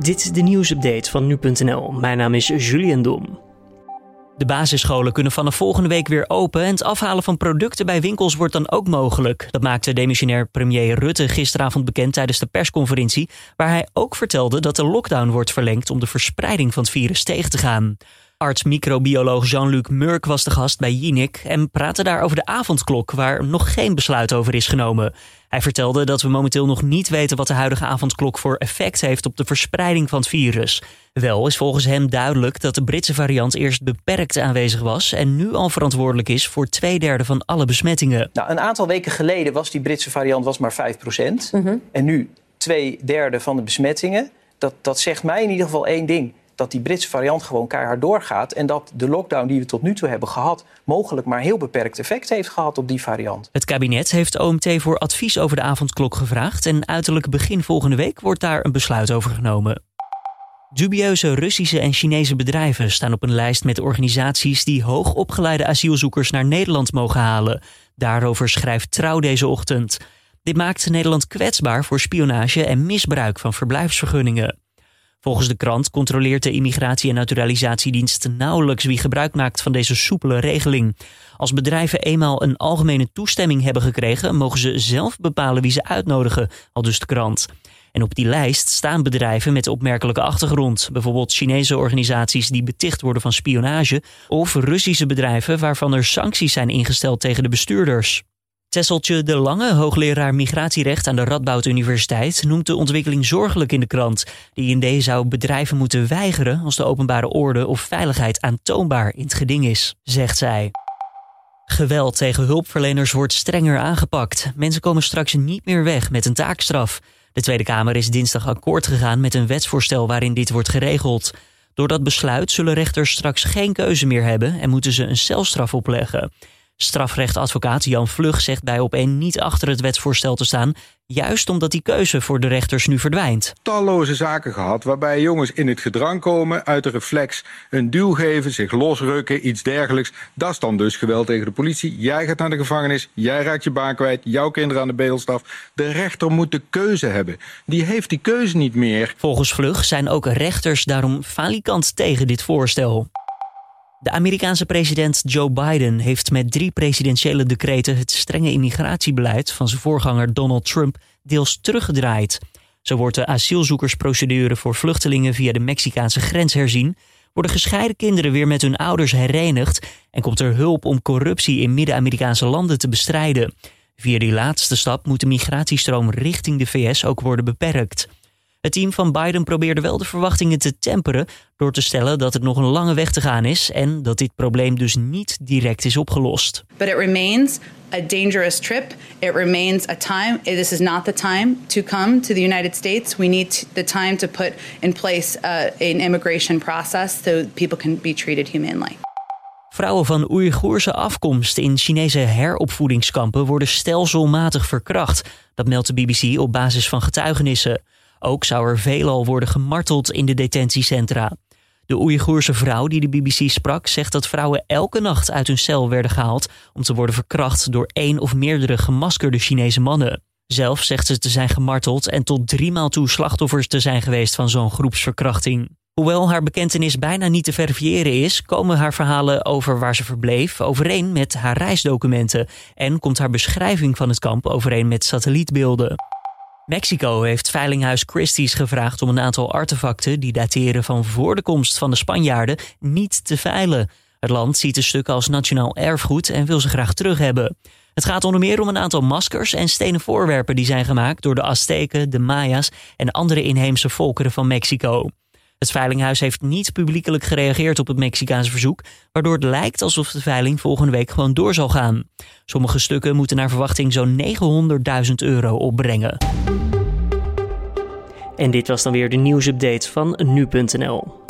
Dit is de nieuwsupdate van nu.nl. Mijn naam is Julian Dom. De basisscholen kunnen vanaf volgende week weer open en het afhalen van producten bij winkels wordt dan ook mogelijk. Dat maakte demissionair premier Rutte gisteravond bekend tijdens de persconferentie, waar hij ook vertelde dat de lockdown wordt verlengd om de verspreiding van het virus tegen te gaan. Arts-microbioloog Jean-Luc Murk was de gast bij Jinek en praatte daar over de avondklok, waar nog geen besluit over is genomen. Hij vertelde dat we momenteel nog niet weten wat de huidige avondklok voor effect heeft op de verspreiding van het virus. Wel is volgens hem duidelijk dat de Britse variant eerst beperkt aanwezig was en nu al verantwoordelijk is voor twee derde van alle besmettingen. Nou, een aantal weken geleden was die Britse variant was maar 5%. En nu twee derde van de besmettingen. Dat, dat zegt mij in ieder geval één ding dat die Britse variant gewoon keihard doorgaat. En dat de lockdown die we tot nu toe hebben gehad, mogelijk maar heel beperkt effect heeft gehad op die variant. Het kabinet heeft OMT voor advies over de avondklok gevraagd. En uiterlijk begin volgende week wordt daar een besluit over genomen. Dubieuze Russische en Chinese bedrijven staan op een lijst met organisaties die hoogopgeleide asielzoekers naar Nederland mogen halen. Daarover schrijft Trouw deze ochtend. Dit maakt Nederland kwetsbaar voor spionage en misbruik van verblijfsvergunningen. Volgens de krant controleert de Immigratie- en Naturalisatiedienst nauwelijks wie gebruik maakt van deze soepele regeling. Als bedrijven eenmaal een algemene toestemming hebben gekregen, mogen ze zelf bepalen wie ze uitnodigen, al dus de krant. En op die lijst staan bedrijven met opmerkelijke achtergrond, bijvoorbeeld Chinese organisaties die beticht worden van spionage, of Russische bedrijven waarvan er sancties zijn ingesteld tegen de bestuurders. Tesseltje de Lange, hoogleraar migratierecht aan de Radboud Universiteit, noemt de ontwikkeling zorgelijk in de krant. Die idee zou bedrijven moeten weigeren als de openbare orde of veiligheid aantoonbaar in het geding is, zegt zij. Geweld tegen hulpverleners wordt strenger aangepakt. Mensen komen straks niet meer weg met een taakstraf. De Tweede Kamer is dinsdag akkoord gegaan met een wetsvoorstel waarin dit wordt geregeld. Door dat besluit zullen rechters straks geen keuze meer hebben en moeten ze een celstraf opleggen. Strafrechtadvocaat Jan Vlug zegt bij op een niet achter het wetsvoorstel te staan, juist omdat die keuze voor de rechters nu verdwijnt. Talloze zaken gehad waarbij jongens in het gedrang komen, uit de reflex een duw geven, zich losrukken, iets dergelijks. Dat is dan dus geweld tegen de politie. Jij gaat naar de gevangenis, jij raakt je baan kwijt, jouw kinderen aan de bedelstaf. De rechter moet de keuze hebben. Die heeft die keuze niet meer. Volgens Vlug zijn ook rechters daarom falikant tegen dit voorstel. De Amerikaanse president Joe Biden heeft met drie presidentiële decreten het strenge immigratiebeleid van zijn voorganger Donald Trump deels teruggedraaid. Zo wordt de asielzoekersprocedure voor vluchtelingen via de Mexicaanse grens herzien, worden gescheiden kinderen weer met hun ouders herenigd en komt er hulp om corruptie in Midden-Amerikaanse landen te bestrijden. Via die laatste stap moet de migratiestroom richting de VS ook worden beperkt. Het team van Biden probeerde wel de verwachtingen te temperen door te stellen dat het nog een lange weg te gaan is en dat dit probleem dus niet direct is opgelost. But it remains a dangerous trip. It remains a time. This is not the time to come to the United States. We need the time to put in place uh, an immigration process so people can be treated humanely. Vrouwen van Oeigoerse afkomst in Chinese heropvoedingskampen worden stelselmatig verkracht. Dat meldt de BBC op basis van getuigenissen. Ook zou er veelal worden gemarteld in de detentiecentra. De Oeigoerse vrouw die de BBC sprak zegt dat vrouwen elke nacht uit hun cel werden gehaald om te worden verkracht door één of meerdere gemaskerde Chinese mannen. Zelf zegt ze te zijn gemarteld en tot driemaal toe slachtoffers te zijn geweest van zo'n groepsverkrachting. Hoewel haar bekentenis bijna niet te verifiëren is, komen haar verhalen over waar ze verbleef overeen met haar reisdocumenten en komt haar beschrijving van het kamp overeen met satellietbeelden. Mexico heeft Veilinghuis Christie's gevraagd om een aantal artefacten die dateren van voor de komst van de Spanjaarden niet te veilen. Het land ziet de stukken als nationaal erfgoed en wil ze graag terug hebben. Het gaat onder meer om een aantal maskers en stenen voorwerpen die zijn gemaakt door de Azteken, de Maya's en andere inheemse volkeren van Mexico. Het Veilinghuis heeft niet publiekelijk gereageerd op het Mexicaanse verzoek, waardoor het lijkt alsof de veiling volgende week gewoon door zal gaan. Sommige stukken moeten naar verwachting zo'n 900.000 euro opbrengen. En dit was dan weer de nieuwsupdate van nu.nl.